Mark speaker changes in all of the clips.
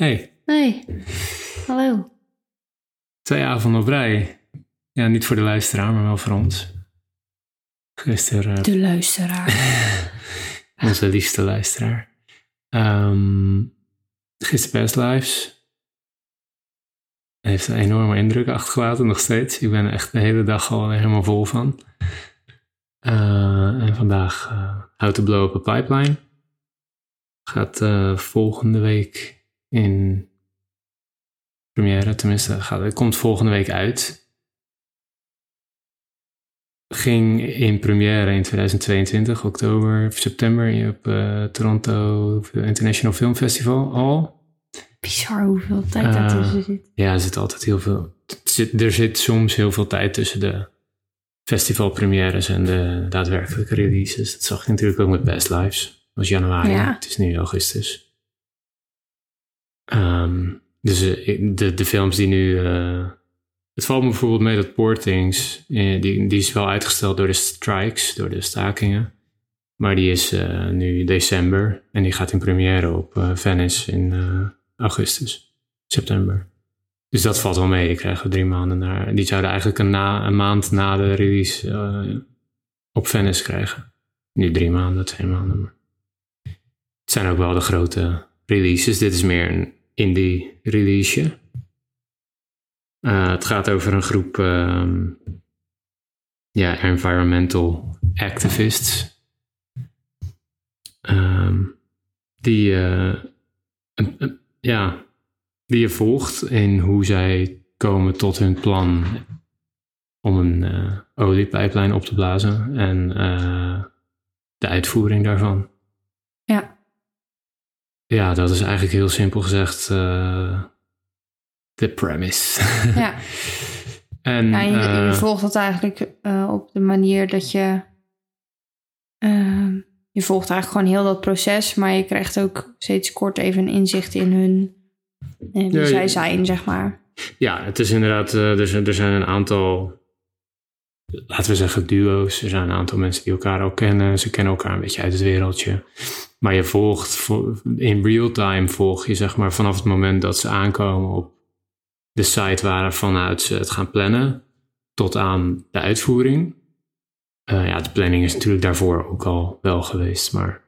Speaker 1: Hey,
Speaker 2: Hey, hallo.
Speaker 1: twee avonden op rij. Ja, niet voor de luisteraar, maar wel voor ons. Gisteren, eh,
Speaker 2: De luisteraar.
Speaker 1: onze liefste luisteraar. Ehm gisteren Best Lives. Heeft een enorme indruk achtergelaten, nog steeds. Ik ben er echt de hele dag al helemaal vol van. Eh, en vandaag eh How to Blow Up a Pipeline. Gaat volgende week in première, tenminste, gaat, het komt volgende week uit. Ging in première in 2022, oktober of september, op eh, Toronto International Film Festival al.
Speaker 2: Bizar hoeveel tijd
Speaker 1: Eh,
Speaker 2: daartussen zit.
Speaker 1: Ja, er zit altijd heel veel. er zit- Er zit soms heel veel tijd tussen de festivalpremières en de daadwerkelijke releases. Dat zag je natuurlijk ook met Best Lives. Dat was januari,
Speaker 2: Ja.
Speaker 1: het is nu augustus. Ehm, dus eh, de, de films die nu. eh, het valt me bijvoorbeeld mee dat Poortings, eh, die, die is wel uitgesteld door de strikes, door de stakingen. Maar die is eh, nu december en die gaat in première op Venice in augustus, september. Dus dat valt wel mee. Die krijgen drie maanden naar. Die zouden eigenlijk een, na, een maand na de release op Venice krijgen. Nu drie maanden, twee maanden. Maar. Het zijn ook wel de grote releases. Dit is meer een indie releaseje. Eh, het gaat over een groep ehm, ja, environmental activists. Ehm, die, eh, een- ja, die je volgt in hoe zij komen tot hun plan om een eh, oliepijplijn op te blazen en de uitvoering daarvan.
Speaker 2: Ja.
Speaker 1: Dat is eigenlijk heel simpel gezegd eh, de premise.
Speaker 2: Ja.
Speaker 1: en
Speaker 2: Ja, je, je
Speaker 1: eh,
Speaker 2: volgt dat eigenlijk eh, op de manier dat je... ehm, je volgt eigenlijk gewoon heel dat proces, maar je krijgt ook steeds kort even een inzicht in hun... wie
Speaker 1: Ja,
Speaker 2: zij zijn, zeg maar.
Speaker 1: Ja, het is inderdaad, er, zijn, er zijn een aantal, laten we zeggen duo's. Er zijn een aantal mensen die elkaar al kennen. Ze kennen elkaar een beetje uit het wereldje. Maar je volgt, vo- in real time volg je zeg maar vanaf het moment dat ze aankomen op de site waarvanuit ze het gaan plannen, tot aan de uitvoering. Eh, ja, de planning is natuurlijk daarvoor ook al wel geweest, maar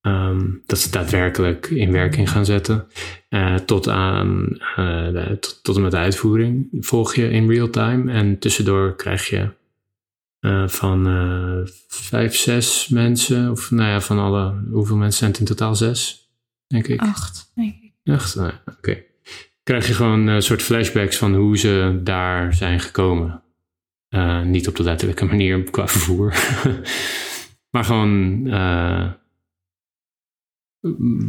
Speaker 1: ehm, dat ze daadwerkelijk in werking gaan zetten. Eh, tot aan eh, tot, tot en met de uitvoering volg je in real time. En tussendoor krijg je eh, van eh, vijf, zes mensen, of nou ja, van alle, hoeveel mensen zijn het in totaal? Zes, denk ik.
Speaker 2: Acht, denk ik.
Speaker 1: Nou, ja, Oké. Krijg je gewoon een soort flashbacks van hoe ze daar zijn gekomen. Eh, niet op de letterlijke manier qua vervoer. maar gewoon eh,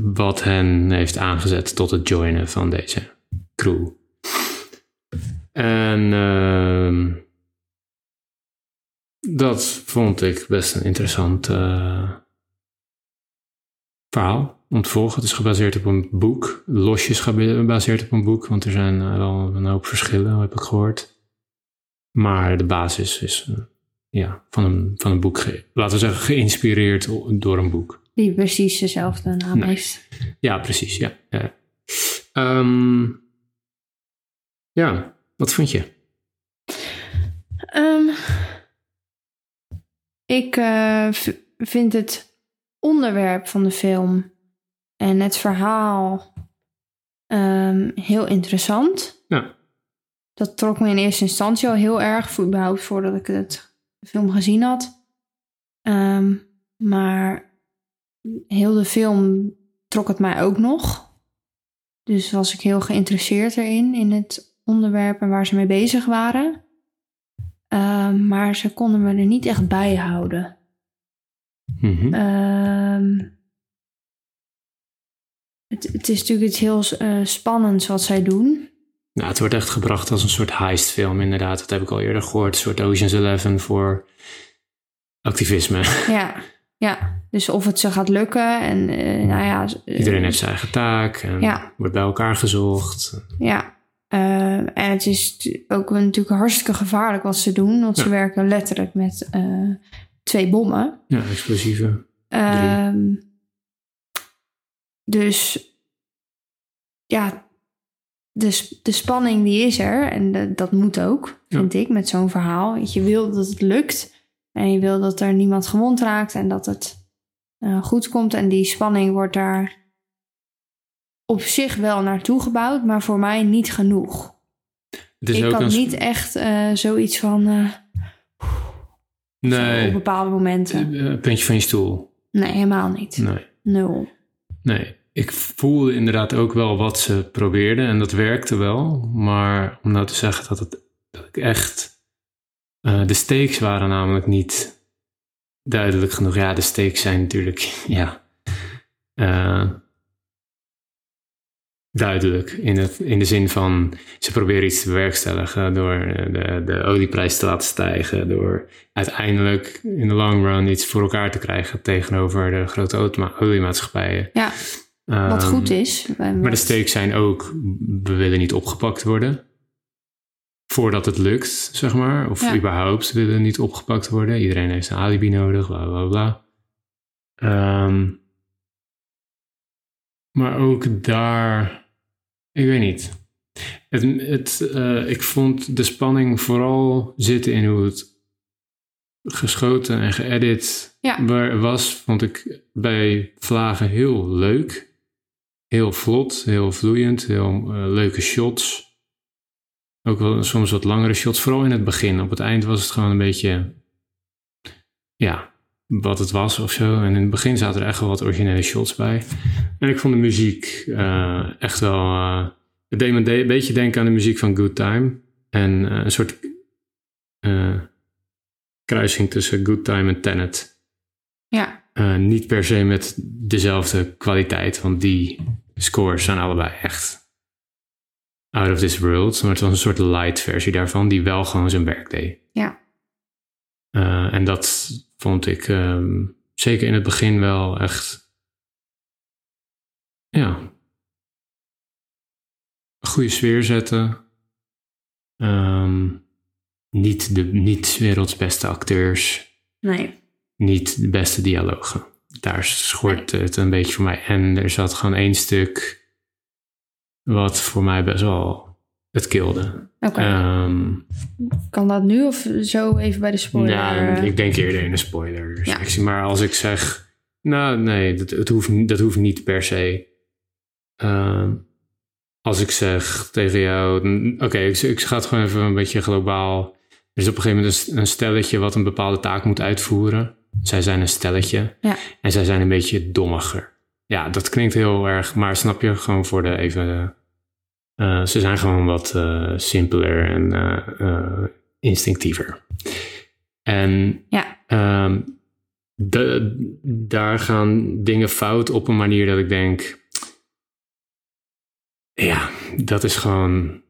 Speaker 1: wat hen heeft aangezet tot het joinen van deze crew. En ehm, dat vond ik best een interessant eh, verhaal om te volgen. Het is gebaseerd op een boek. Losjes gebaseerd op een boek, want er zijn eh, wel een hoop verschillen, heb ik gehoord. Maar de basis is eh, ja, van, een, van een boek, laten we zeggen, geïnspireerd door een boek.
Speaker 2: Die precies dezelfde naam
Speaker 1: Nee.
Speaker 2: heeft.
Speaker 1: Ja, precies. Ja, ja. Ehm, ja, wat vond je?
Speaker 2: Ehm, ik eh, vind het onderwerp van de film en het verhaal ehm, heel interessant.
Speaker 1: Ja.
Speaker 2: Dat trok me in eerste instantie al heel erg, überhaupt voordat ik het de film gezien had. Ehm, maar heel de film trok het mij ook nog. Dus was ik heel geïnteresseerd erin, in het onderwerp en waar ze mee bezig waren. Ehm, maar ze konden me er niet echt bij houden.
Speaker 1: Mhm.
Speaker 2: Ehm, het, het is natuurlijk iets heel eh, spannends wat zij doen.
Speaker 1: Nou, het wordt echt gebracht als een soort heistfilm, inderdaad. Dat heb ik al eerder gehoord. Een soort Ocean's Eleven voor activisme.
Speaker 2: Ja, ja. Dus of het ze gaat lukken en eh, nou ja. eh,
Speaker 1: Iedereen heeft zijn eigen taak en
Speaker 2: Ja.
Speaker 1: wordt bij elkaar gezocht.
Speaker 2: Ja. Eh, en het is ook natuurlijk hartstikke gevaarlijk wat ze doen. Want ze werken letterlijk met eh, twee bommen.
Speaker 1: Ja, explosieven.
Speaker 2: Ehm, dus ja, de, de spanning die is er. En de- dat moet ook, vind ik, met zo'n verhaal. Je wil dat het lukt. En je wil dat er niemand gewond raakt. En dat het eh, goed komt. En die spanning wordt daar op zich wel naartoe gebouwd. Maar voor mij niet genoeg.
Speaker 1: Het is
Speaker 2: ik
Speaker 1: ook
Speaker 2: had
Speaker 1: een...
Speaker 2: niet echt eh, zoiets van... eh, zo
Speaker 1: Nee,
Speaker 2: op bepaalde momenten.
Speaker 1: eh, puntje van je stoel.
Speaker 2: Nee, helemaal niet.
Speaker 1: Nee.
Speaker 2: Nul.
Speaker 1: Nee, ik voelde inderdaad ook wel wat ze probeerden en dat werkte wel. Maar om nou te zeggen dat, het, dat ik echt... de stakes waren namelijk niet duidelijk genoeg. Ja, de stakes zijn natuurlijk, ja... eh, duidelijk in, het, in de zin van ze proberen iets te bewerkstelligen door eh, de, de olieprijs te laten stijgen, door uiteindelijk in de long run iets voor elkaar te krijgen tegenover de grote oliemaatschappijen.
Speaker 2: Ja, wat
Speaker 1: Ehm,
Speaker 2: goed is.
Speaker 1: Maar de stakes zijn ook, we willen niet opgepakt worden. Voordat het lukt, zeg maar. Of
Speaker 2: Ja.
Speaker 1: überhaupt willen niet opgepakt worden. Iedereen heeft een alibi nodig, bla bla bla. Ehm, maar ook daar, ik weet niet. Het, het, eh, ik vond de spanning vooral zitten in hoe het geschoten en geëdit
Speaker 2: Ja.
Speaker 1: was. Vond ik bij Vlagen heel leuk. Heel vlot, heel vloeiend, heel eh, leuke shots. Ook wel soms wat langere shots, vooral in het begin. Op het eind was het gewoon een beetje, ja, wat het was of zo. En in het begin zaten er echt wel wat originele shots bij. En ik vond de muziek eh, echt wel, eh, het deed me de- een beetje denken aan de muziek van Good Time. En eh, een soort kruising tussen Good Time en Tenet.
Speaker 2: Ja,
Speaker 1: niet per se met dezelfde kwaliteit, want die scores zijn allebei echt out of this world. Maar het was een soort light versie daarvan, die wel gewoon zijn werk deed.
Speaker 2: ja.
Speaker 1: Eh, en dat vond ik ehm, zeker in het begin wel echt. Ja. Een goede sfeer zetten. Ehm, niet de niet werelds beste acteurs
Speaker 2: Nee.
Speaker 1: niet de beste dialogen. Daar schort het een beetje voor mij. En er zat gewoon één stuk wat voor mij best wel het kilde.
Speaker 2: Oké.
Speaker 1: Ehm,
Speaker 2: kan dat nu of zo even bij de spoiler?
Speaker 1: ja,
Speaker 2: eh?
Speaker 1: ik denk eerder in een spoiler
Speaker 2: Ja.
Speaker 1: sectie. Maar als ik zeg... Nou, nee, dat, het hoeft, niet- dat hoeft niet per se. Ehm, als ik zeg tegen jou... Oké, ik, ik ga het gewoon even een beetje globaal. Er is op een gegeven moment een, een stelletje wat een bepaalde taak moet uitvoeren. Zij zijn een stelletje.
Speaker 2: Ja.
Speaker 1: En zij zijn een beetje dommiger. Ja, dat klinkt heel erg... Maar snap je, gewoon voor de even... eh, ze zijn gewoon wat eh, simpeler en eh, instinctiever. En
Speaker 2: Ja,
Speaker 1: Ehm, de- daar gaan dingen fout op een manier dat ik denk. Ja, dat is gewoon.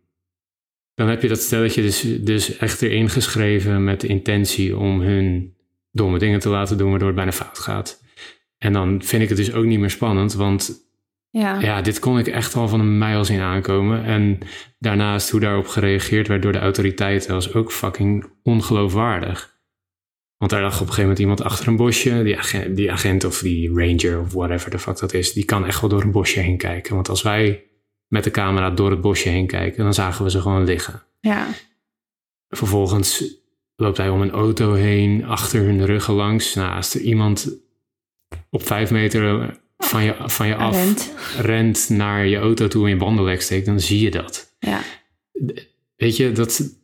Speaker 1: Dan heb je dat stelletje dus, dus echt erin geschreven met de intentie om hun domme dingen te laten doen, waardoor het bijna fout gaat. En dan vind ik het dus ook niet meer spannend, want
Speaker 2: ja.
Speaker 1: ja, dit kon ik echt al van een mijl zien aankomen. En daarnaast hoe daarop gereageerd werd door de autoriteiten was ook fucking ongeloofwaardig. Want daar lag op een gegeven moment iemand achter een bosje. Die agent, die agent of die ranger of whatever the fuck dat is, die kan echt wel door een bosje heen kijken. Want als wij met de camera door het bosje heen kijken, dan zagen we ze gewoon liggen.
Speaker 2: ja.
Speaker 1: Vervolgens loopt hij om een auto heen, achter hun ruggen langs. Nou, als er iemand op vijf meter van je, van je af
Speaker 2: Rent.
Speaker 1: rent naar je auto toe en je bandenlek steekt, dan zie je dat.
Speaker 2: Ja.
Speaker 1: Weet je, dat,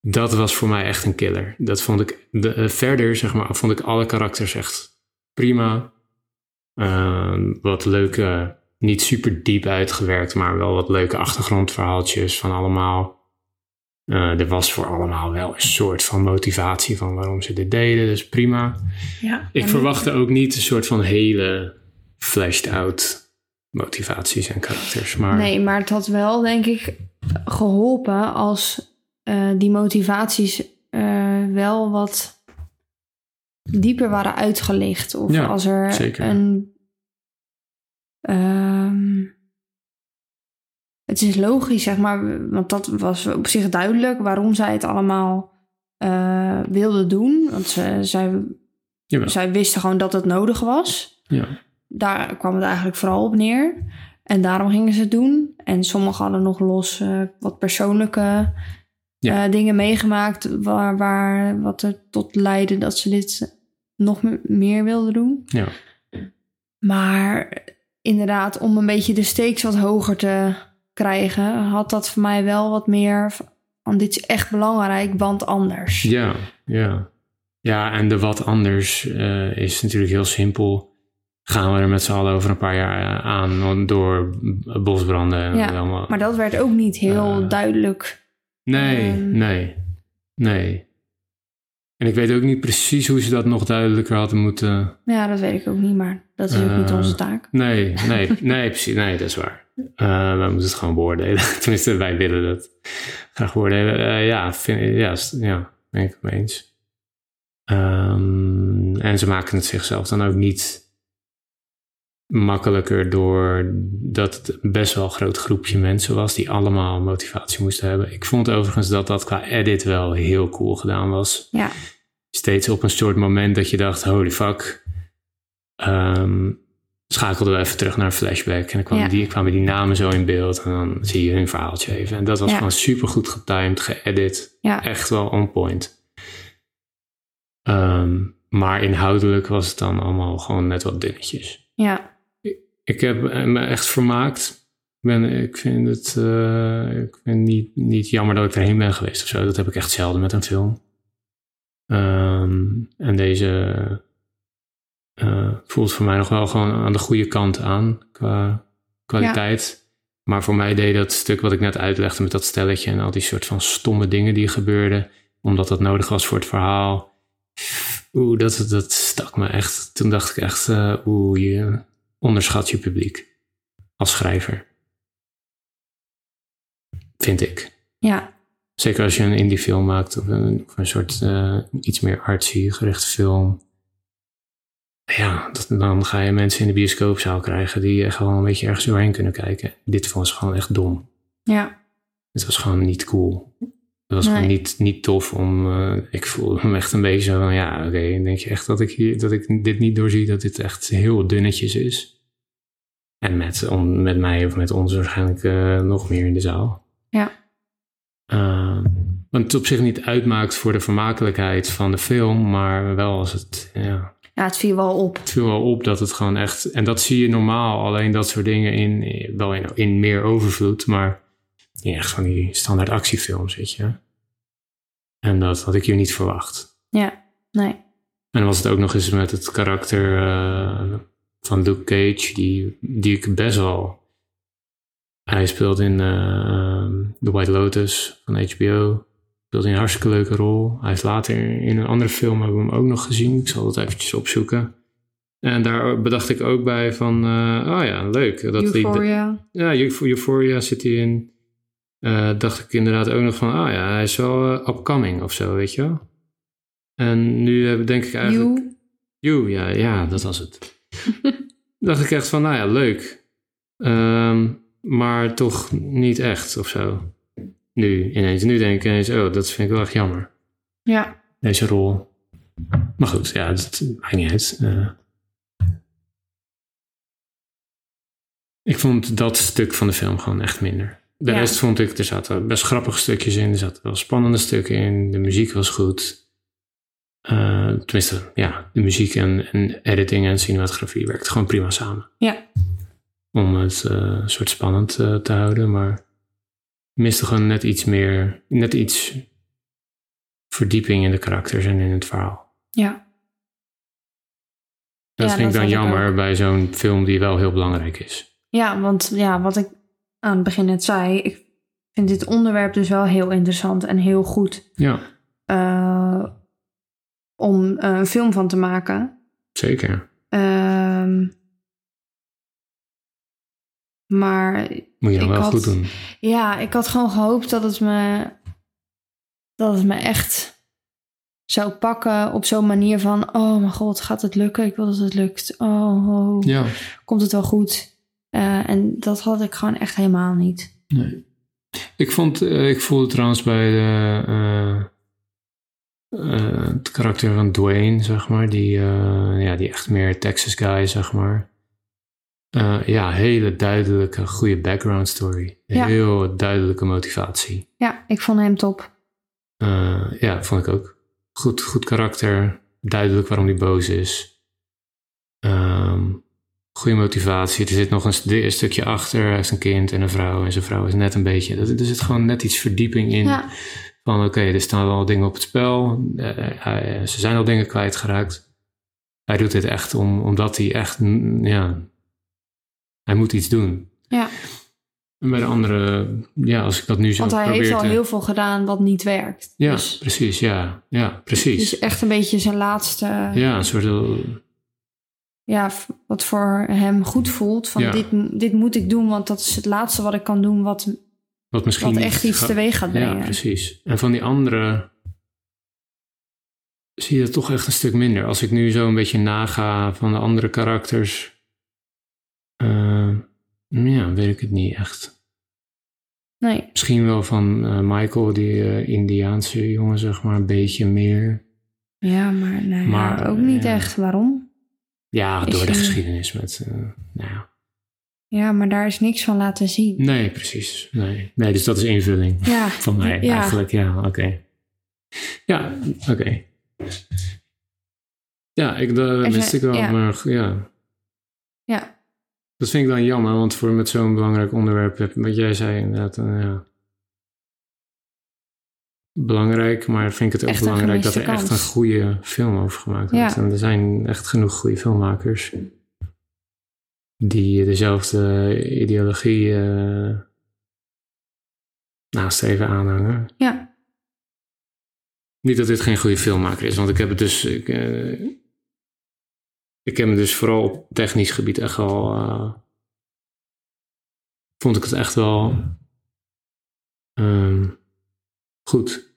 Speaker 1: dat was voor mij echt een killer. Dat vond ik, de, eh, verder zeg maar, vond ik alle karakters echt prima. Eh, wat leuke, niet super diep uitgewerkt, maar wel wat leuke achtergrondverhaaltjes van allemaal. Eh, er was voor allemaal wel een soort van motivatie van waarom ze dit deden, dus prima.
Speaker 2: ja.
Speaker 1: Ik verwachtte ook niet een soort van hele fleshed out motivaties en karakters, maar
Speaker 2: Nee, maar het had wel, denk ik, geholpen als eh, die motivaties eh, wel wat dieper waren uitgelicht. Of
Speaker 1: Ja,
Speaker 2: als er
Speaker 1: zeker.
Speaker 2: een. ehm, het is logisch, zeg maar, want dat was op zich duidelijk waarom zij het allemaal eh wilden doen. Want ze, zij,
Speaker 1: Jawel.
Speaker 2: zij wisten gewoon dat het nodig was
Speaker 1: ja.
Speaker 2: Daar kwam het eigenlijk vooral op neer. En daarom gingen ze het doen. En sommigen hadden nog los eh, wat persoonlijke
Speaker 1: Ja.
Speaker 2: eh, dingen meegemaakt... Waar, waar, wat er tot leidde dat ze dit nog me- meer wilden doen.
Speaker 1: Ja.
Speaker 2: Maar inderdaad, om een beetje de stakes wat hoger te krijgen... had dat voor mij wel wat meer van... dit is echt belangrijk, want anders.
Speaker 1: Ja, ja. Ja, en de wat anders eh, is natuurlijk heel simpel. Gaan we er met z'n allen over een paar jaar eh, aan door bosbranden en
Speaker 2: Ja,
Speaker 1: allemaal.
Speaker 2: Maar dat werd ook niet heel
Speaker 1: Eh,
Speaker 2: duidelijk.
Speaker 1: Nee,
Speaker 2: Ehm.
Speaker 1: nee, nee. En ik weet ook niet precies hoe ze dat nog duidelijker hadden moeten.
Speaker 2: Ja, dat weet ik ook niet, maar dat is ook niet
Speaker 1: Eh,
Speaker 2: onze taak.
Speaker 1: Nee, nee, nee, precies. Nee, dat is waar. Wij moeten het gewoon beoordelen. Tenminste, wij willen dat graag beoordelen. Ja, vind, ja, ja, ben ik het mee eens. Ehm, en ze maken het zichzelf dan ook niet makkelijker door dat het best wel een groot groepje mensen was die allemaal motivatie moesten hebben. Ik vond overigens dat dat qua edit wel heel cool gedaan was
Speaker 2: Ja,
Speaker 1: steeds op een soort moment dat je dacht, holy fuck. Ehm schakelden we even terug naar een flashback. En dan kwamen,
Speaker 2: Ja.
Speaker 1: die, kwamen die namen zo in beeld. En dan zie je hun verhaaltje even. En dat was
Speaker 2: Ja.
Speaker 1: gewoon super goed getimed, geëdit.
Speaker 2: ja,
Speaker 1: Echt wel on point. Ehm, maar inhoudelijk was het dan allemaal gewoon net wat dunnetjes.
Speaker 2: ja,
Speaker 1: Ik heb eh, me echt vermaakt. Ik, ben, ik vind het eh, ik vind niet, niet jammer dat ik erheen ben geweest of zo. Dat heb ik echt zelden met een film. Ehm, en deze eh, voelt voor mij nog wel gewoon aan de goede kant aan qua kwaliteit. Maar voor mij deed dat stuk wat ik net uitlegde met dat stelletje en al die soort van stomme dingen die gebeurden, omdat dat nodig was voor het verhaal. Oeh, dat, dat stak me echt. Toen dacht ik echt, eh, oeh, je onderschat je publiek als schrijver. Vind ik.
Speaker 2: ja,
Speaker 1: Zeker als je een indie film maakt of een, of een soort eh, iets meer artsy gerichte film. Ja, dat, dan ga je mensen in de bioscoopzaal krijgen die echt gewoon een beetje ergens doorheen kunnen kijken. Dit was gewoon echt dom.
Speaker 2: ja,
Speaker 1: Het was gewoon niet cool. Het was
Speaker 2: Nee.
Speaker 1: gewoon niet, niet tof om. eh, ik voel me echt een beetje zo van ja, oké. denk je echt dat ik, hier, dat ik dit niet doorzie, dat dit echt heel dunnetjes is? En met, om, met mij of met ons waarschijnlijk eh, nog meer in de zaal.
Speaker 2: Ja.
Speaker 1: Uh, wat het op zich niet uitmaakt voor de vermakelijkheid van de film, maar wel als het. Ja,
Speaker 2: ja, het viel wel op.
Speaker 1: het viel wel op dat het gewoon echt. En dat zie je normaal, alleen dat soort dingen in, wel in, in meer overvloed, maar in echt van die standaard actiefilms, weet je. En dat had ik hier niet verwacht.
Speaker 2: Ja, nee.
Speaker 1: En dan was het ook nog eens met het karakter eh, van Luke Cage, die, die ik best wel. Hij speelt in eh, The White Lotus van HBO. Speelt in een hartstikke leuke rol. Hij heeft later in een andere film hebben we hem ook nog gezien. Ik zal dat eventjes opzoeken. En daar bedacht ik ook bij van, eh, oh ja, leuk. Dat die-
Speaker 2: Euphoria.
Speaker 1: ja, Euph- Euphoria zit hij in. Eh, dacht ik inderdaad ook nog van, ah ja, hij is wel eh, upcoming of zo, weet je wel. En nu denk ik eigenlijk...
Speaker 2: You.
Speaker 1: You, ja, ja, dat was het. dacht ik echt van, nou ja, leuk. Ehm, maar toch niet echt of zo. Nu ineens, nu denk ik ineens, oh, dat vind ik wel echt jammer.
Speaker 2: Ja,
Speaker 1: Deze rol. Maar goed, ja, het maakt niet uit. Eh, ik vond dat stuk van de film gewoon echt minder. De
Speaker 2: Ja.
Speaker 1: rest vond ik, er zaten best grappige stukjes in. Er zaten wel spannende stukken in. De muziek was goed. Eh, tenminste, ja, de muziek en, en editing en cinematografie werkten gewoon prima samen.
Speaker 2: ja,
Speaker 1: Om het eh, soort spannend eh, te houden. Maar miste gewoon net iets meer, net iets verdieping in de karakters en in het verhaal.
Speaker 2: ja.
Speaker 1: Dat
Speaker 2: Ja,
Speaker 1: vind ik dan
Speaker 2: ik
Speaker 1: jammer bij zo'n film die wel heel belangrijk is.
Speaker 2: Ja, want ja, wat ik aan het begin net zei, ik vind dit onderwerp dus wel heel interessant en heel goed
Speaker 1: Ja,
Speaker 2: eh, om eh, een film van te maken.
Speaker 1: zeker.
Speaker 2: Ehm, maar
Speaker 1: Moet je dan wel
Speaker 2: had-
Speaker 1: goed doen.
Speaker 2: ja, ik had gewoon gehoopt dat het me, dat het me echt zou pakken op zo'n manier van, oh mijn god, gaat het lukken? Ik wil dat het lukt. Oh, oh,
Speaker 1: Ja.
Speaker 2: komt het wel goed? Eh, en dat had ik gewoon echt helemaal niet.
Speaker 1: Nee. Ik, vond, eh, ik voelde trouwens bij de, eh, het karakter van Dwayne, zeg maar, die, ja, die echt meer Texas guy, zeg maar. Ja, hele duidelijke, goede background story.
Speaker 2: Ja.
Speaker 1: Heel duidelijke motivatie.
Speaker 2: Ja, ik vond hem top.
Speaker 1: Ja, vond ik ook. Goed, goed karakter. Duidelijk waarom hij boos is. Ehm, goede motivatie. Er zit nog een, st- een stukje achter. Hij heeft een kind en een vrouw. En zijn vrouw is net een beetje... Er er zit gewoon net iets verdieping in.
Speaker 2: Ja,
Speaker 1: Van oké, er staan wel dingen op het spel. Eh, hij- ze zijn al dingen kwijtgeraakt. Hij doet dit echt om, omdat hij echt... Ja, hij moet iets doen.
Speaker 2: ja.
Speaker 1: En bij de andere... Ja, als ik dat nu zo
Speaker 2: want hij heeft al heel veel gedaan wat niet werkt.
Speaker 1: Ja,
Speaker 2: Dus
Speaker 1: precies. Ja, ja precies.
Speaker 2: het is echt een beetje zijn laatste...
Speaker 1: Ja, een soort...
Speaker 2: ja, wat voor hem goed voelt. Van
Speaker 1: Ja.
Speaker 2: dit, dit moet ik doen, want dat is het laatste wat ik kan doen wat,
Speaker 1: Wat misschien
Speaker 2: wat echt iets
Speaker 1: ga-
Speaker 2: teweeg gaat brengen.
Speaker 1: Ja, precies. En van die andere zie je het toch echt een stuk minder. Als ik nu zo een beetje naga van de andere karakters, eh, ja, weet ik het niet echt.
Speaker 2: Nee,
Speaker 1: Misschien wel van eh, Michael, die eh, Indiaanse jongen, zeg maar, een beetje meer.
Speaker 2: ja, maar, nou ja,
Speaker 1: Maar,
Speaker 2: ook niet echt. Waarom?
Speaker 1: Ja, door de geschiedenis met, eh, nou ja.
Speaker 2: Ja, maar daar is niks van laten zien.
Speaker 1: Nee, precies. Nee. nee, dus dat is invulling.
Speaker 2: Ja,
Speaker 1: Van mij
Speaker 2: ja.
Speaker 1: eigenlijk, ja, oké. Ja, oké. Ja, ik, dat
Speaker 2: zijn-
Speaker 1: ik wel,
Speaker 2: ja.
Speaker 1: maar ja.
Speaker 2: ja,
Speaker 1: Dat vind ik dan jammer, want voor met zo'n belangrijk onderwerp, wat jij zei inderdaad, ja. Belangrijk, maar vind ik het ook
Speaker 2: Echt
Speaker 1: belangrijk dat er echt een goede film over gemaakt
Speaker 2: Ja.
Speaker 1: wordt. En er zijn echt genoeg goede filmmakers die dezelfde ideologie eh nastreven aanhangen.
Speaker 2: ja,
Speaker 1: Niet dat dit geen goede filmmaker is, want ik heb het dus. Ik, eh, ik heb hem dus vooral op technisch gebied echt wel. eh, vond ik het echt wel. Goed.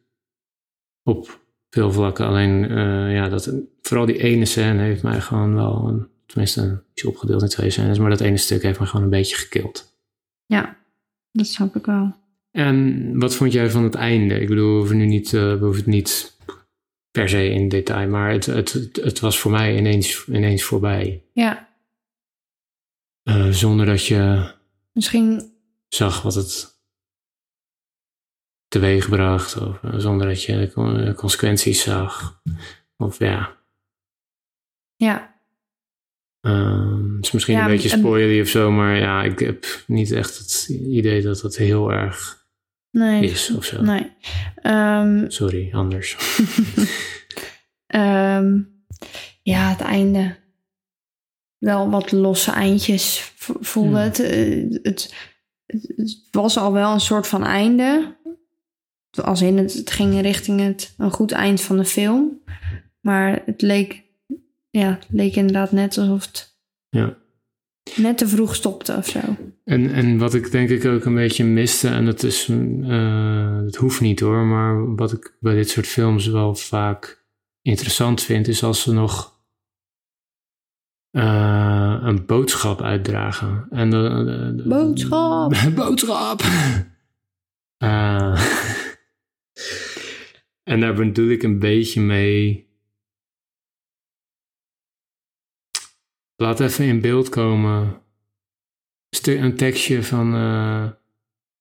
Speaker 1: Op veel vlakken. Alleen, eh, ja, dat, vooral die ene scène heeft mij gewoon wel. een- tenminste, opgedeeld in twee scènes, maar dat ene stuk heeft me gewoon een beetje gekild.
Speaker 2: ja. Dat snap ik wel.
Speaker 1: En wat vond jij van het einde? Ik bedoel, we hoeven nu niet, eh, we hoeven het niet per se in detail, maar het, het, het, het was voor mij ineens, ineens voorbij.
Speaker 2: Ja,
Speaker 1: Eh, zonder dat je
Speaker 2: misschien,
Speaker 1: zag wat het teweegbracht, of eh, zonder dat je de de consequenties zag. Of ja,
Speaker 2: ja,
Speaker 1: ehm, is misschien
Speaker 2: Ja,
Speaker 1: een beetje spoilery of zo, maar ja, ik heb niet echt het idee dat het heel erg
Speaker 2: nee.
Speaker 1: is of zo.
Speaker 2: Nee. Ehm,
Speaker 1: Sorry, anders.
Speaker 2: Ehm, ja, het einde. Wel wat losse eindjes voelde
Speaker 1: Ja.
Speaker 2: het. Eh, het. Het was al wel een soort van einde. Als in het, het ging richting het, een goed eind van de film. Maar het leek, ja, het leek inderdaad net alsof het
Speaker 1: Ja.
Speaker 2: net te vroeg stopte of zo.
Speaker 1: En, en wat ik denk ik ook een beetje miste, en dat is, eh het hoeft niet hoor, maar wat ik bij dit soort films wel vaak interessant vind, is als ze nog eh, een boodschap uitdragen. En de, de- de-
Speaker 2: Boodschap!
Speaker 1: boodschap! Eh, en daar bedoel ik een beetje mee. Laat even in beeld komen. Een tekstje van. eh,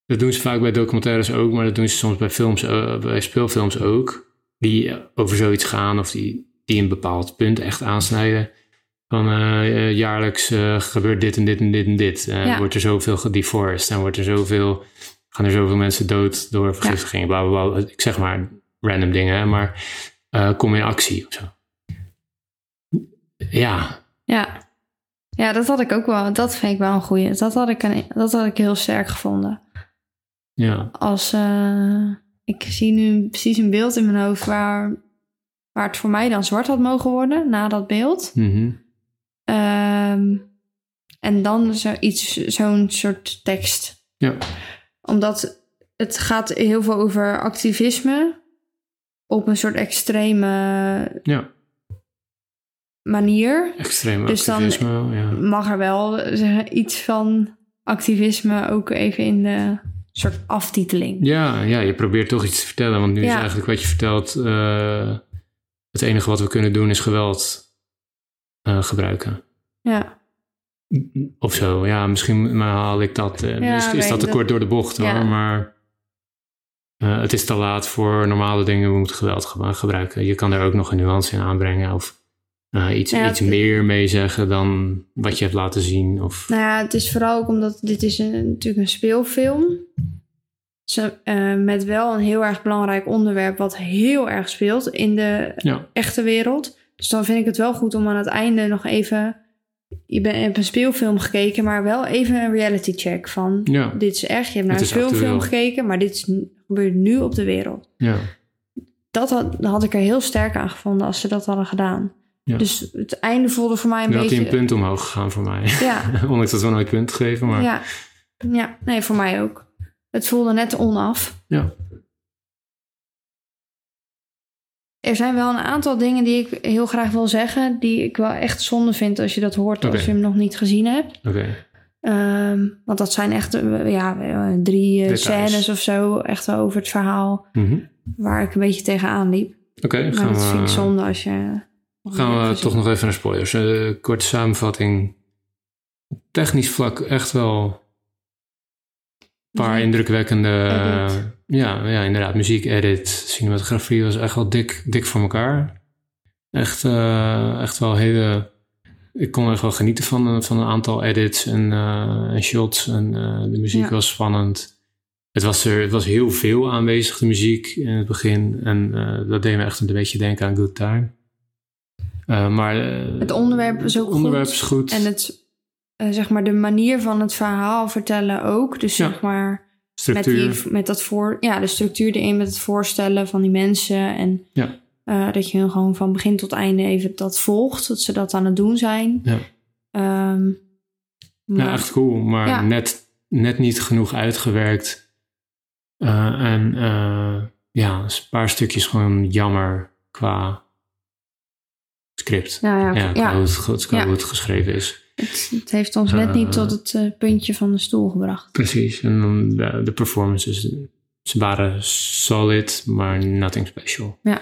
Speaker 1: dat doen ze vaak bij documentaires ook, maar dat doen ze soms bij, films, eh, bij speelfilms ook. Die eh, over zoiets gaan of die, die een bepaald punt echt aansnijden. Van jaarlijks gebeurt dit en dit en dit en dit.
Speaker 2: Ja.
Speaker 1: wordt er zoveel gedeforest en wordt er zoveel, gaan er zoveel mensen dood door vergiftiging. Bla, bla, bla. Ik zeg maar random dingen, maar eh, kom in actie of zo. Ja,
Speaker 2: Ja. Ja, dat had ik ook wel. Dat vind ik wel een goeie. Dat had ik, een, dat had ik heel sterk gevonden.
Speaker 1: ja,
Speaker 2: als eh, ik zie nu precies een beeld in mijn hoofd waar, waar het voor mij dan zwart had mogen worden na dat beeld.
Speaker 1: mhm,
Speaker 2: Ehm, en dan zoiets, zo'n soort tekst.
Speaker 1: ja,
Speaker 2: Omdat het gaat heel veel over activisme op een soort extreme
Speaker 1: ja.
Speaker 2: manier.
Speaker 1: Extreem
Speaker 2: Dus dan-
Speaker 1: activisme, wel, ja.
Speaker 2: Mag er wel iets van activisme ook even in de soort aftiteling.
Speaker 1: Ja, ja, je probeert toch iets te vertellen. Want nu is eigenlijk wat je vertelt... eh, het enige wat we kunnen doen is geweld eh, gebruiken.
Speaker 2: Ja,
Speaker 1: Of zo, ja, misschien maar haal ik dat. eh,
Speaker 2: Ja,
Speaker 1: is, dat te kort door de bocht hoor, maar eh, het is te laat voor normale dingen. We moeten geweld ge- gebruiken. Je kan er ook nog een nuance in aanbrengen of eh, iets,
Speaker 2: Ja,
Speaker 1: iets
Speaker 2: het-
Speaker 1: meer mee zeggen dan wat je hebt laten zien. Of,
Speaker 2: Nou ja, het is vooral ook omdat dit is een, natuurlijk een speelfilm. Ze, eh, met wel een heel erg belangrijk onderwerp wat heel erg speelt in de
Speaker 1: ja,
Speaker 2: echte wereld. Dus dan vind ik het wel goed om aan het einde nog even... Je bent, hebt een speelfilm gekeken, maar wel even een reality check van...
Speaker 1: ja,
Speaker 2: Dit is echt, je hebt naar een speelfilm gekeken, maar dit is, gebeurt nu op de wereld.
Speaker 1: ja.
Speaker 2: Dat had, dat had ik er heel sterk aan gevonden als ze dat hadden gedaan.
Speaker 1: Ja.
Speaker 2: Dus het einde voelde voor mij een
Speaker 1: Nu had hij
Speaker 2: beetje...
Speaker 1: een punt omhoog gegaan voor mij.
Speaker 2: Ja,
Speaker 1: Ondanks dat we nooit punt geven, maar
Speaker 2: Ja. ja, nee, voor mij ook. Het voelde net onaf.
Speaker 1: Ja.
Speaker 2: Er zijn wel een aantal dingen die ik heel graag wil zeggen, die ik wel echt zonde vind als je dat hoort als je hem nog niet gezien hebt.
Speaker 1: oké.
Speaker 2: Ehm, want dat zijn echt eh, ja, eh, drie eh,
Speaker 1: Details.
Speaker 2: scènes of zo, echt wel over het verhaal
Speaker 1: Mhm.
Speaker 2: waar ik een beetje tegenaan liep.
Speaker 1: Oké,
Speaker 2: Maar
Speaker 1: gaan
Speaker 2: dat vind ik zonde als je.
Speaker 1: gaan we toch nog even naar spoilers. Korte samenvatting. Op technisch vlak echt wel paar indrukwekkende... ja, ja, inderdaad. Muziek, edit, cinematografie was echt wel dik, dik voor elkaar. Echt, eh, echt wel hele... Ik kon echt wel genieten van, een- van een aantal edits en, eh, en shots. En eh, de muziek
Speaker 2: Ja.
Speaker 1: was spannend. Het was, er, het was heel veel aanwezig, de muziek, in het begin. En eh, dat deed me echt een beetje denken aan Good Time. Eh, maar eh,
Speaker 2: Het onderwerp is ook
Speaker 1: het onderwerp
Speaker 2: goed.
Speaker 1: is goed.
Speaker 2: En het, eh, zeg maar, de manier van het verhaal vertellen ook. Dus
Speaker 1: Ja.
Speaker 2: zeg maar, met, die, met dat voor, ja, de structuur erin, met het voorstellen van die mensen. En
Speaker 1: Ja.
Speaker 2: eh, dat je hun gewoon van begin tot einde even dat volgt. Dat ze dat aan het doen zijn.
Speaker 1: Ja.
Speaker 2: Ehm,
Speaker 1: Ja, echt cool, maar
Speaker 2: Ja.
Speaker 1: net, net niet genoeg uitgewerkt. Eh, en eh, ja, een paar stukjes gewoon jammer qua script.
Speaker 2: Ja,
Speaker 1: Ja,
Speaker 2: ja,
Speaker 1: hoe, het, hoe het geschreven is.
Speaker 2: Het, het heeft ons net niet
Speaker 1: Eh.
Speaker 2: tot het eh, puntje van de stoel gebracht.
Speaker 1: Precies. En dan de, de performances, ze waren solid, maar nothing special.
Speaker 2: Ja.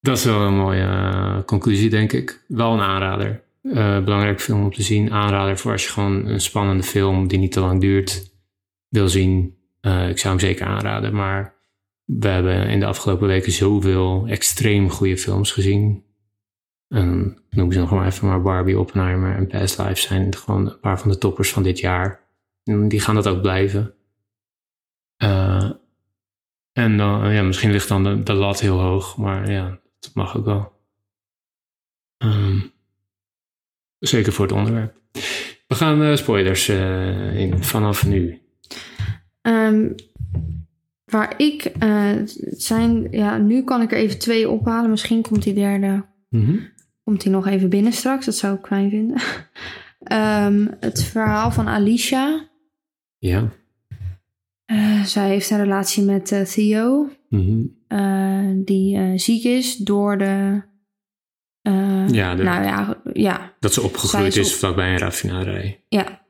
Speaker 1: Dat is wel een mooie eh, conclusie, denk ik. Wel een aanrader. Eh belangrijk film om te zien. Aanrader voor als je gewoon een spannende film die niet te lang duurt wil zien. Eh, ik zou hem zeker aanraden, maar we hebben in de afgelopen weken zoveel extreem goede films gezien. En ik noem ze nog maar even, maar Barbie, Oppenheimer en Past Lives zijn gewoon een paar van de toppers van dit jaar. En die gaan dat ook blijven. Eh, en dan, ja, misschien ligt dan de, de lat heel hoog, maar ja, dat mag ook wel. Ehm, zeker voor het onderwerp. We gaan eh, spoilers eh, in vanaf nu.
Speaker 2: Ehm, waar ik, zijn, ja, nu kan ik er even twee ophalen. Misschien komt die derde
Speaker 1: Mhm.
Speaker 2: Komt hij nog even binnen straks. Dat zou ik fijn vinden. Ehm, het verhaal van Alicia.
Speaker 1: Ja.
Speaker 2: Eh, zij heeft een relatie met eh, Theo.
Speaker 1: Mhm.
Speaker 2: eh, die ziek is door de...
Speaker 1: Ja, de-
Speaker 2: Nou ja, ja,
Speaker 1: Dat ze opgegroeid
Speaker 2: is
Speaker 1: is
Speaker 2: op-
Speaker 1: vlakbij een raffinaderij.
Speaker 2: ja.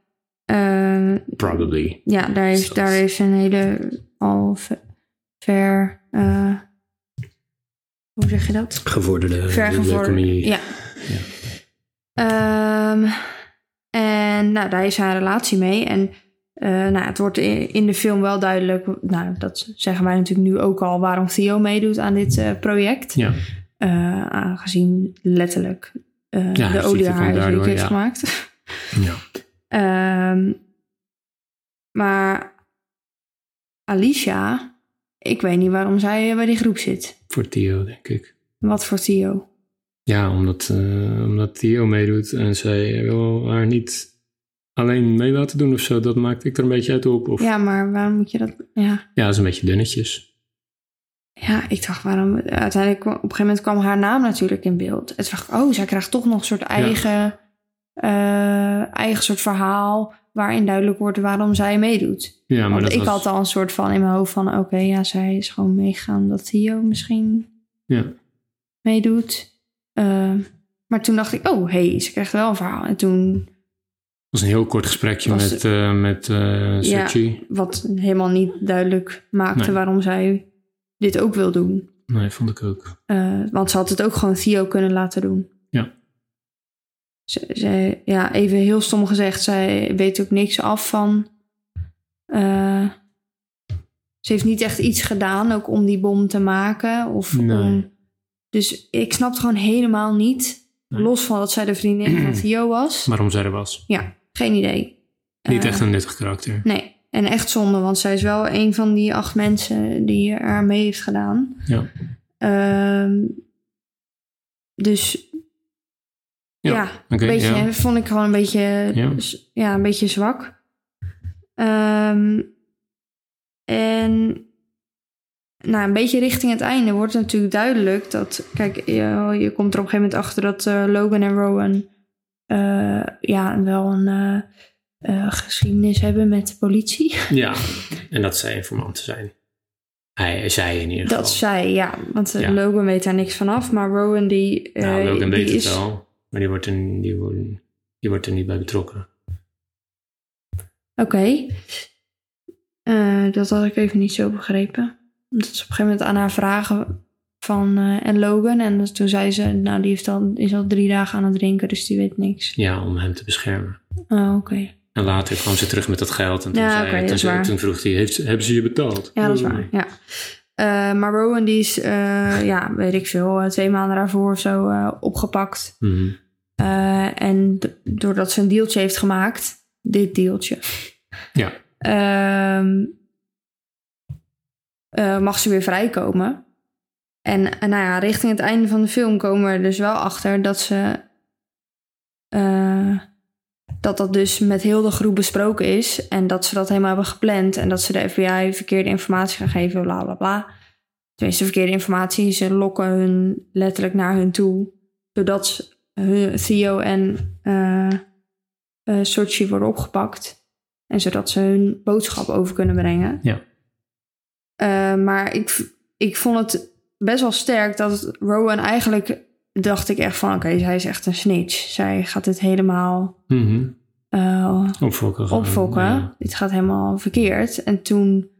Speaker 2: Eh,
Speaker 1: Probably.
Speaker 2: ja, daar heeft,
Speaker 1: Zoals-
Speaker 2: daar heeft ze een hele al ve- ver... hoe zeg je dat?
Speaker 1: Gevorderde
Speaker 2: vergevorderd.
Speaker 1: leukemie.
Speaker 2: Ja. Ehm, en nou, daar ze een relatie mee. En eh, nou, het wordt in, de film wel duidelijk, nou, dat zeggen wij natuurlijk nu ook al, waarom Theo meedoet aan dit eh, project.
Speaker 1: Ja.
Speaker 2: Eh, aangezien letterlijk
Speaker 1: Ja,
Speaker 2: de olie haar
Speaker 1: daardoor,
Speaker 2: heeft
Speaker 1: ja.
Speaker 2: gemaakt.
Speaker 1: ja.
Speaker 2: Ehm, maar Alicia, ik weet niet waarom zij bij die groep zit.
Speaker 1: Voor Theo, denk ik.
Speaker 2: Wat voor Theo?
Speaker 1: Ja, omdat, eh, omdat Theo meedoet en zij wil haar niet alleen mee laten doen of zo. Dat maakte ik er een beetje uit op. Of, ja.
Speaker 2: Ja, maar waarom moet je dat... Ja.
Speaker 1: dat is een beetje dunnetjes.
Speaker 2: Ja, ik dacht waarom. Uiteindelijk kwam- op een gegeven moment kwam haar naam natuurlijk in beeld. En toen dacht ik, oh, zij krijgt toch nog een soort eigen, eh, eigen soort verhaal. Waarin duidelijk wordt waarom zij meedoet.
Speaker 1: Ja, maar
Speaker 2: Want
Speaker 1: dat
Speaker 2: ik
Speaker 1: was,
Speaker 2: had al een soort van in mijn hoofd van: oké, ja, zij is gewoon meegegaan dat Theo misschien
Speaker 1: Ja,
Speaker 2: meedoet. Eh, maar toen dacht ik, oh, hé, hey, ze krijgt wel een verhaal. En toen,
Speaker 1: het was een heel kort gesprekje
Speaker 2: Was
Speaker 1: met, eh met
Speaker 2: Ja.
Speaker 1: Sochi.
Speaker 2: wat helemaal niet duidelijk maakte
Speaker 1: Nee.
Speaker 2: waarom zij dit ook wil doen.
Speaker 1: Nee, vond ik ook.
Speaker 2: Want ze had het ook gewoon Theo kunnen laten doen. Ze- ja, even heel stom gezegd, zij weet ook niks af van. eh, ze heeft niet echt iets gedaan, ook om die bom te maken. Of
Speaker 1: Nee.
Speaker 2: om, dus ik snapte gewoon helemaal niet,
Speaker 1: Nee.
Speaker 2: los van dat zij de vriendin van Theo was.
Speaker 1: Waarom zij er was.
Speaker 2: Ja, geen idee.
Speaker 1: Niet
Speaker 2: Eh,
Speaker 1: echt een nuttig karakter.
Speaker 2: Nee, en echt zonde, want zij is wel een van die acht mensen die er mee heeft gedaan.
Speaker 1: Ja.
Speaker 2: Ehm, dus
Speaker 1: Ja,
Speaker 2: ja, een beetje,
Speaker 1: ja.
Speaker 2: vond ik gewoon een beetje,
Speaker 1: Ja.
Speaker 2: ja, een beetje zwak. Ehm, en nou, een beetje richting het einde wordt natuurlijk duidelijk dat, kijk, je, je komt er op een gegeven moment achter dat eh, Logan en Rowan eh, ja, wel een eh, geschiedenis hebben met de politie.
Speaker 1: Ja, en dat zij informanten zijn. Hij, zij in ieder
Speaker 2: Dat
Speaker 1: geval.
Speaker 2: zij, ja, want
Speaker 1: Ja.
Speaker 2: Logan weet daar niks van af, maar Rowan die, eh,
Speaker 1: nou, Logan
Speaker 2: die
Speaker 1: weet
Speaker 2: is...
Speaker 1: het wel, maar die wordt, er, die, wordt, die wordt er niet bij betrokken.
Speaker 2: Oké. Eh, dat had ik even niet zo begrepen. Omdat ze op een gegeven moment aan haar vragen van eh, en Logan. En dus toen zei ze, nou die heeft al, is al drie dagen aan het drinken, dus die weet niks.
Speaker 1: Ja, om hem te beschermen.
Speaker 2: Oh, oké.
Speaker 1: En later kwam ze terug met dat geld. En toen,
Speaker 2: Ja,
Speaker 1: zei,
Speaker 2: oké, dat
Speaker 1: toen,
Speaker 2: is
Speaker 1: zei- toen vroeg hij, heeft, hebben ze je betaald?
Speaker 2: Ja, dat is waar. Ja. Eh, maar Rowan die is, ja, weet ik veel, twee maanden daarvoor of zo opgepakt.
Speaker 1: Mhm.
Speaker 2: Eh, en doordat ze een deeltje heeft gemaakt, dit deeltje,
Speaker 1: Ja,
Speaker 2: ehm, eh, mag ze weer vrijkomen. En, en nou ja, richting het einde van de film komen we er dus wel achter dat ze. eh, dat dat dus met heel de groep besproken is. En dat ze dat helemaal hebben gepland. En dat ze de FBI verkeerde informatie gaan geven, bla bla bla. Tenminste, verkeerde informatie. Ze lokken hun letterlijk naar hun toe. Zodat ze- hun, Theo en eh, Sochi worden opgepakt. En zodat ze hun boodschap over kunnen brengen.
Speaker 1: Ja.
Speaker 2: Eh, maar ik, ik vond het best wel sterk dat Rowan eigenlijk... dacht ik echt van, oké, zij is echt een snitch. Zij gaat dit helemaal
Speaker 1: Mhm.
Speaker 2: eh,
Speaker 1: opfokken. gewoon.
Speaker 2: opfokken.
Speaker 1: Ja.
Speaker 2: Dit gaat helemaal verkeerd. En toen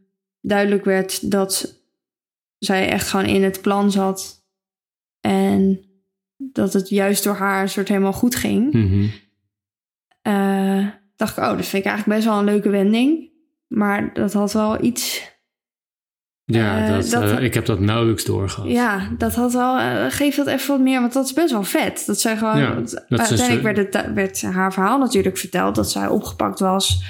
Speaker 2: duidelijk werd dat zij echt gewoon in het plan zat. En dat het juist door haar een soort helemaal goed ging.
Speaker 1: Mhm.
Speaker 2: Eh, dacht ik, oh, dat vind ik eigenlijk best wel een leuke wending. Maar dat had wel iets...
Speaker 1: Ja,
Speaker 2: Eh,
Speaker 1: dat,
Speaker 2: dat-
Speaker 1: eh, ik heb dat nauwelijks doorgehad.
Speaker 2: Ja, dat had wel... geef dat even wat meer, want dat is best wel vet. Dat zij gewoon...
Speaker 1: Ja, dat
Speaker 2: uiteindelijk werd, het, werd haar verhaal natuurlijk verteld. Dat zij opgepakt was.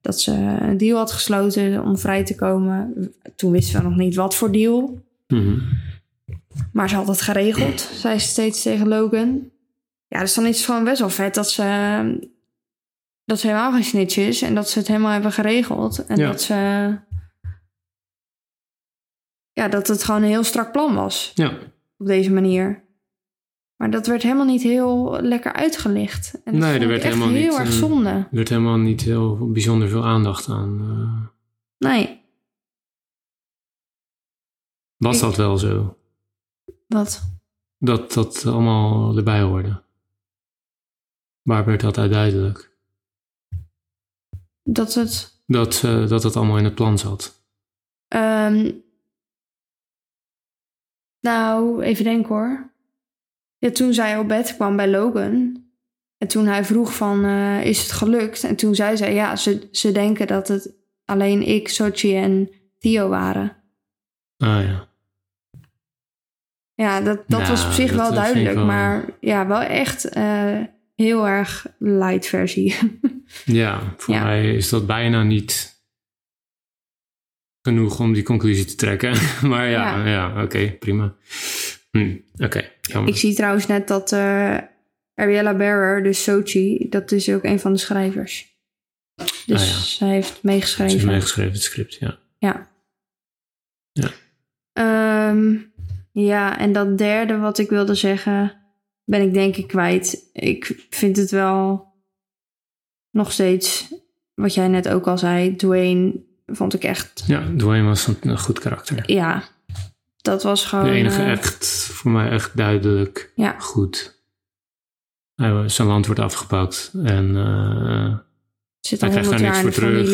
Speaker 2: Dat ze een deal had gesloten om vrij te komen. Toen wisten we nog niet wat voor deal.
Speaker 1: Mhm.
Speaker 2: Maar ze had het geregeld, zei ze steeds tegen Logan. Ja, dus dan is het gewoon best wel vet dat ze... Dat ze helemaal geen snitch is. En dat ze het helemaal hebben geregeld. En
Speaker 1: Ja.
Speaker 2: dat ze... Ja, dat het gewoon een heel strak plan was.
Speaker 1: Ja,
Speaker 2: Op deze manier. Maar dat werd helemaal niet heel lekker uitgelicht. En dat
Speaker 1: Nee, er werd
Speaker 2: echt
Speaker 1: helemaal
Speaker 2: heel
Speaker 1: niet,
Speaker 2: erg
Speaker 1: eh,
Speaker 2: zonde.
Speaker 1: er werd helemaal niet heel bijzonder veel aandacht aan. eh.
Speaker 2: Nee,
Speaker 1: was
Speaker 2: Ik-
Speaker 1: dat wel zo?
Speaker 2: Wat?
Speaker 1: Dat dat allemaal erbij hoorde? Waar werd dat uit duidelijk?
Speaker 2: Dat het...
Speaker 1: Dat, eh, dat het allemaal in het plan zat.
Speaker 2: ehm, nou, even denken hoor. Ja, toen zij op bed kwam bij Logan. En toen hij vroeg van, eh, is het gelukt? En toen zei zij, ja, ze, ze denken dat het alleen ik, Sochi en Theo waren.
Speaker 1: Ah ja.
Speaker 2: Ja, dat, dat
Speaker 1: Nou,
Speaker 2: was op zich
Speaker 1: dat,
Speaker 2: wel duidelijk.
Speaker 1: wel-
Speaker 2: Maar ja, wel echt eh, heel erg light versie.
Speaker 1: Ja, voor
Speaker 2: Ja.
Speaker 1: mij is dat bijna niet genoeg om die conclusie te trekken. maar ja,
Speaker 2: Ja.
Speaker 1: ja. oké, prima. Hm, oké.
Speaker 2: Ik zie trouwens net dat eh Ariella Bearer, dus Sochi, dat is ook een van de schrijvers. Dus
Speaker 1: Ah, ja.
Speaker 2: zij heeft
Speaker 1: Ze
Speaker 2: meegeschreven.
Speaker 1: heeft meegeschreven, het script, ja.
Speaker 2: Ja.
Speaker 1: Ja.
Speaker 2: Ehm, ja, en dat derde wat ik wilde zeggen, ben ik denk ik kwijt. Ik vind het wel nog steeds, wat jij net ook al zei, Dwayne vond ik echt,
Speaker 1: Ja, Dwayne was een, een goed karakter.
Speaker 2: ja, dat was gewoon...
Speaker 1: De enige
Speaker 2: eh,
Speaker 1: echt, voor mij echt duidelijk
Speaker 2: Ja.
Speaker 1: goed. Hij, zijn land wordt afgepakt en eh,
Speaker 2: zit
Speaker 1: hij krijgt daar niks voor terug.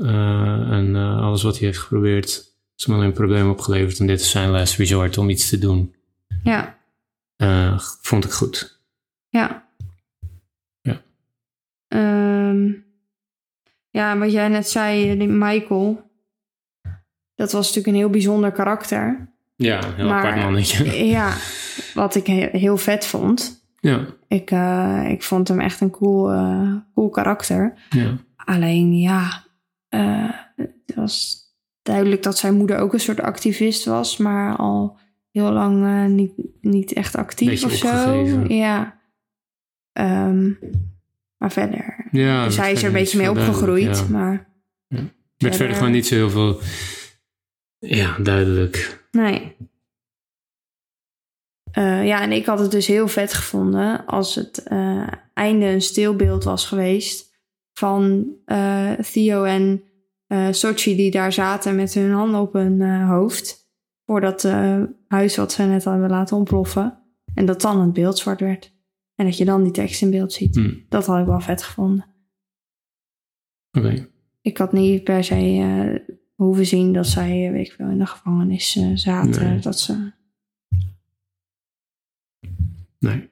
Speaker 1: Eh, en alles wat hij heeft geprobeerd, is hem alleen problemen opgeleverd. En dit is zijn last resort om iets te doen.
Speaker 2: Ja,
Speaker 1: Eh, vond ik goed.
Speaker 2: ja. Ehm, ja, wat jij net zei, die Michael. Dat was natuurlijk een heel bijzonder karakter.
Speaker 1: Ja, heel
Speaker 2: Maar-
Speaker 1: apart mannetje.
Speaker 2: Ja, wat ik he- heel vet vond.
Speaker 1: Ja,
Speaker 2: Ik, eh, ik vond hem echt een cool, eh, cool karakter.
Speaker 1: ja.
Speaker 2: Alleen ja, eh, het was duidelijk dat zijn moeder ook een soort activist was, maar al heel lang eh, niet, niet echt actief
Speaker 1: Beetje
Speaker 2: of zo. Ja. Ehm, maar verder.
Speaker 1: ja
Speaker 2: dus hij is er een beetje mee opgegroeid.
Speaker 1: ja.
Speaker 2: Maar
Speaker 1: werd
Speaker 2: verder-
Speaker 1: verder gewoon niet zo heel veel ja, duidelijk.
Speaker 2: nee. Eh, ja, en ik had het dus heel vet gevonden als het eh, einde een stilbeeld was geweest van Theo en eh Sochi die daar zaten met hun handen op hun eh, hoofd voor dat eh, huis wat ze net hadden laten ontploffen. En dat dan het beeld zwart werd. En dat je dan die tekst in beeld ziet.
Speaker 1: Hm,
Speaker 2: Dat had ik wel vet gevonden.
Speaker 1: Oké.
Speaker 2: Ik had niet per se hoeven zien dat zij, weet ik veel, in de gevangenis zaten.
Speaker 1: Nee.
Speaker 2: Dat ze...
Speaker 1: Nee.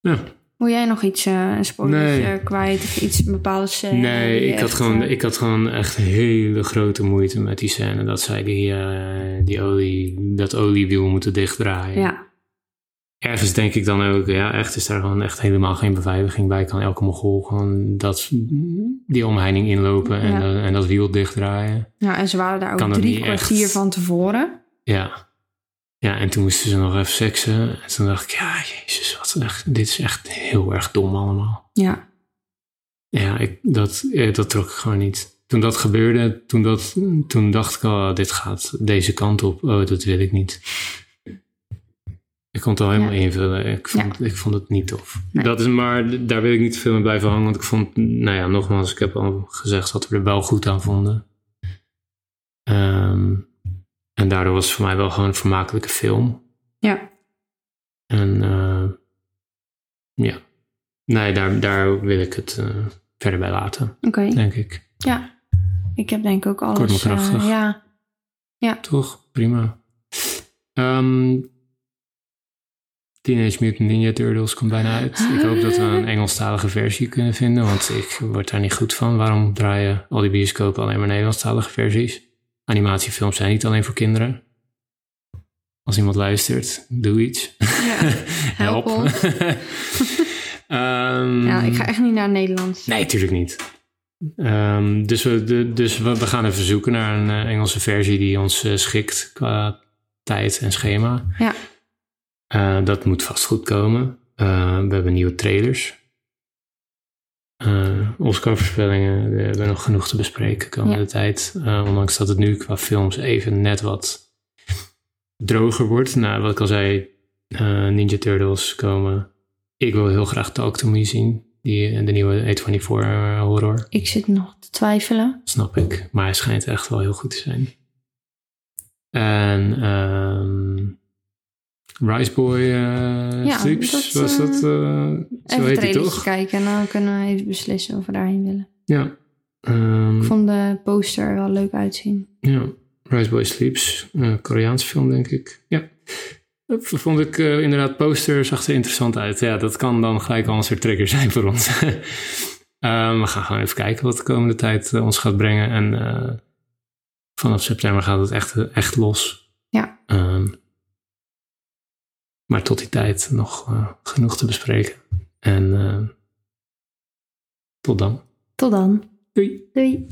Speaker 1: Ja.
Speaker 2: Wil jij nog iets, eh een
Speaker 1: Nee.
Speaker 2: kwijt of iets bepaalds? eh,
Speaker 1: Nee,
Speaker 2: die
Speaker 1: ik had, gewoon,
Speaker 2: eh,
Speaker 1: ik had gewoon echt hele grote moeite met die scène. Dat zij die, eh, die olie, dat oliewiel moeten dichtdraaien.
Speaker 2: Ja,
Speaker 1: Ergens denk ik dan ook, ja, echt is daar gewoon echt helemaal geen beveiliging bij. Kan elke mogol gewoon dat, die omheining inlopen en,
Speaker 2: Ja.
Speaker 1: en dat wiel dichtdraaien.
Speaker 2: ja, en ze waren daar ook drie kwartier
Speaker 1: echt.
Speaker 2: van tevoren.
Speaker 1: Ja. Ja, en toen moesten ze nog even seksen. En toen dacht ik, ja, jezus, wat echt, dit is echt heel erg dom allemaal.
Speaker 2: Ja,
Speaker 1: Ja, ik, dat, eh, dat trok ik gewoon niet. Toen dat gebeurde, toen, dat, toen dacht ik al, dit gaat deze kant op. Oh, dat wil ik niet. Ik kon het al helemaal
Speaker 2: Ja.
Speaker 1: invullen. Ik vond, ik vond het niet tof.
Speaker 2: Nee.
Speaker 1: Dat is maar, daar wil ik niet te veel mee blijven hangen. Want ik vond, nou ja, nogmaals, ik heb al gezegd dat we er wel goed aan vonden. Ehm, en daardoor was het voor mij wel gewoon een vermakelijke film.
Speaker 2: ja,
Speaker 1: En eh, ja, nee, daar, daar wil ik het eh, verder bij laten,
Speaker 2: oké.
Speaker 1: denk ik.
Speaker 2: Ja, ik heb denk ik ook alles.
Speaker 1: Kort maar krachtig.
Speaker 2: eh, ja,
Speaker 1: Toch? Prima. Ehm, Teenage Mutant Ninja Turtles komt bijna uit. Ik hoop dat we een Engelstalige versie kunnen vinden, want ik word daar niet goed van. Waarom draaien al die bioscopen alleen maar Nederlandstalige versies? Animatiefilms zijn niet alleen voor kinderen. Als iemand luistert, doe iets.
Speaker 2: ja.
Speaker 1: Help.
Speaker 2: ons.
Speaker 1: Ehm,
Speaker 2: ja, ik ga echt niet naar Nederland.
Speaker 1: Nee, natuurlijk niet. Ehm, dus we, de, dus we, we gaan even zoeken naar een eh, Engelse versie die ons eh, schikt qua tijd en schema.
Speaker 2: Ja.
Speaker 1: Eh, dat moet vast goed komen. We hebben nieuwe trailers. Eh Oscar-voorspellingen, we hebben nog genoeg te bespreken komende
Speaker 2: Ja.
Speaker 1: tijd. Eh, ondanks dat het nu qua films even net wat droger wordt. Nou, wat ik al zei, eh, Ninja Turtles komen. Ik wil heel graag Talk To Me zien. Die, de nieuwe A24 eh, horror.
Speaker 2: Ik zit nog te twijfelen.
Speaker 1: Snap ik. Maar hij schijnt echt wel heel goed te zijn. En ehm Rice Boy eh
Speaker 2: Ja, dat,
Speaker 1: was dat? eh, zo
Speaker 2: Even
Speaker 1: heet hij toch?
Speaker 2: kijken en dan kunnen we even beslissen of we daarheen willen.
Speaker 1: Ja. Ehm,
Speaker 2: Ik vond de poster er wel leuk uitzien.
Speaker 1: Ja, Rise Boy Sleeps, een Koreaanse film denk ik. Ja, dat vond ik eh, inderdaad, poster zag er interessant uit. Ja, dat kan dan gelijk al een soort trigger zijn voor ons. Ehm, we gaan gewoon even kijken wat de komende tijd ons gaat brengen. En vanaf september gaat het echt, echt los.
Speaker 2: Ja.
Speaker 1: Ehm, maar tot die tijd nog eh, genoeg te bespreken. En eh, tot dan.
Speaker 2: Tot dan.
Speaker 1: Doei.
Speaker 2: Doei.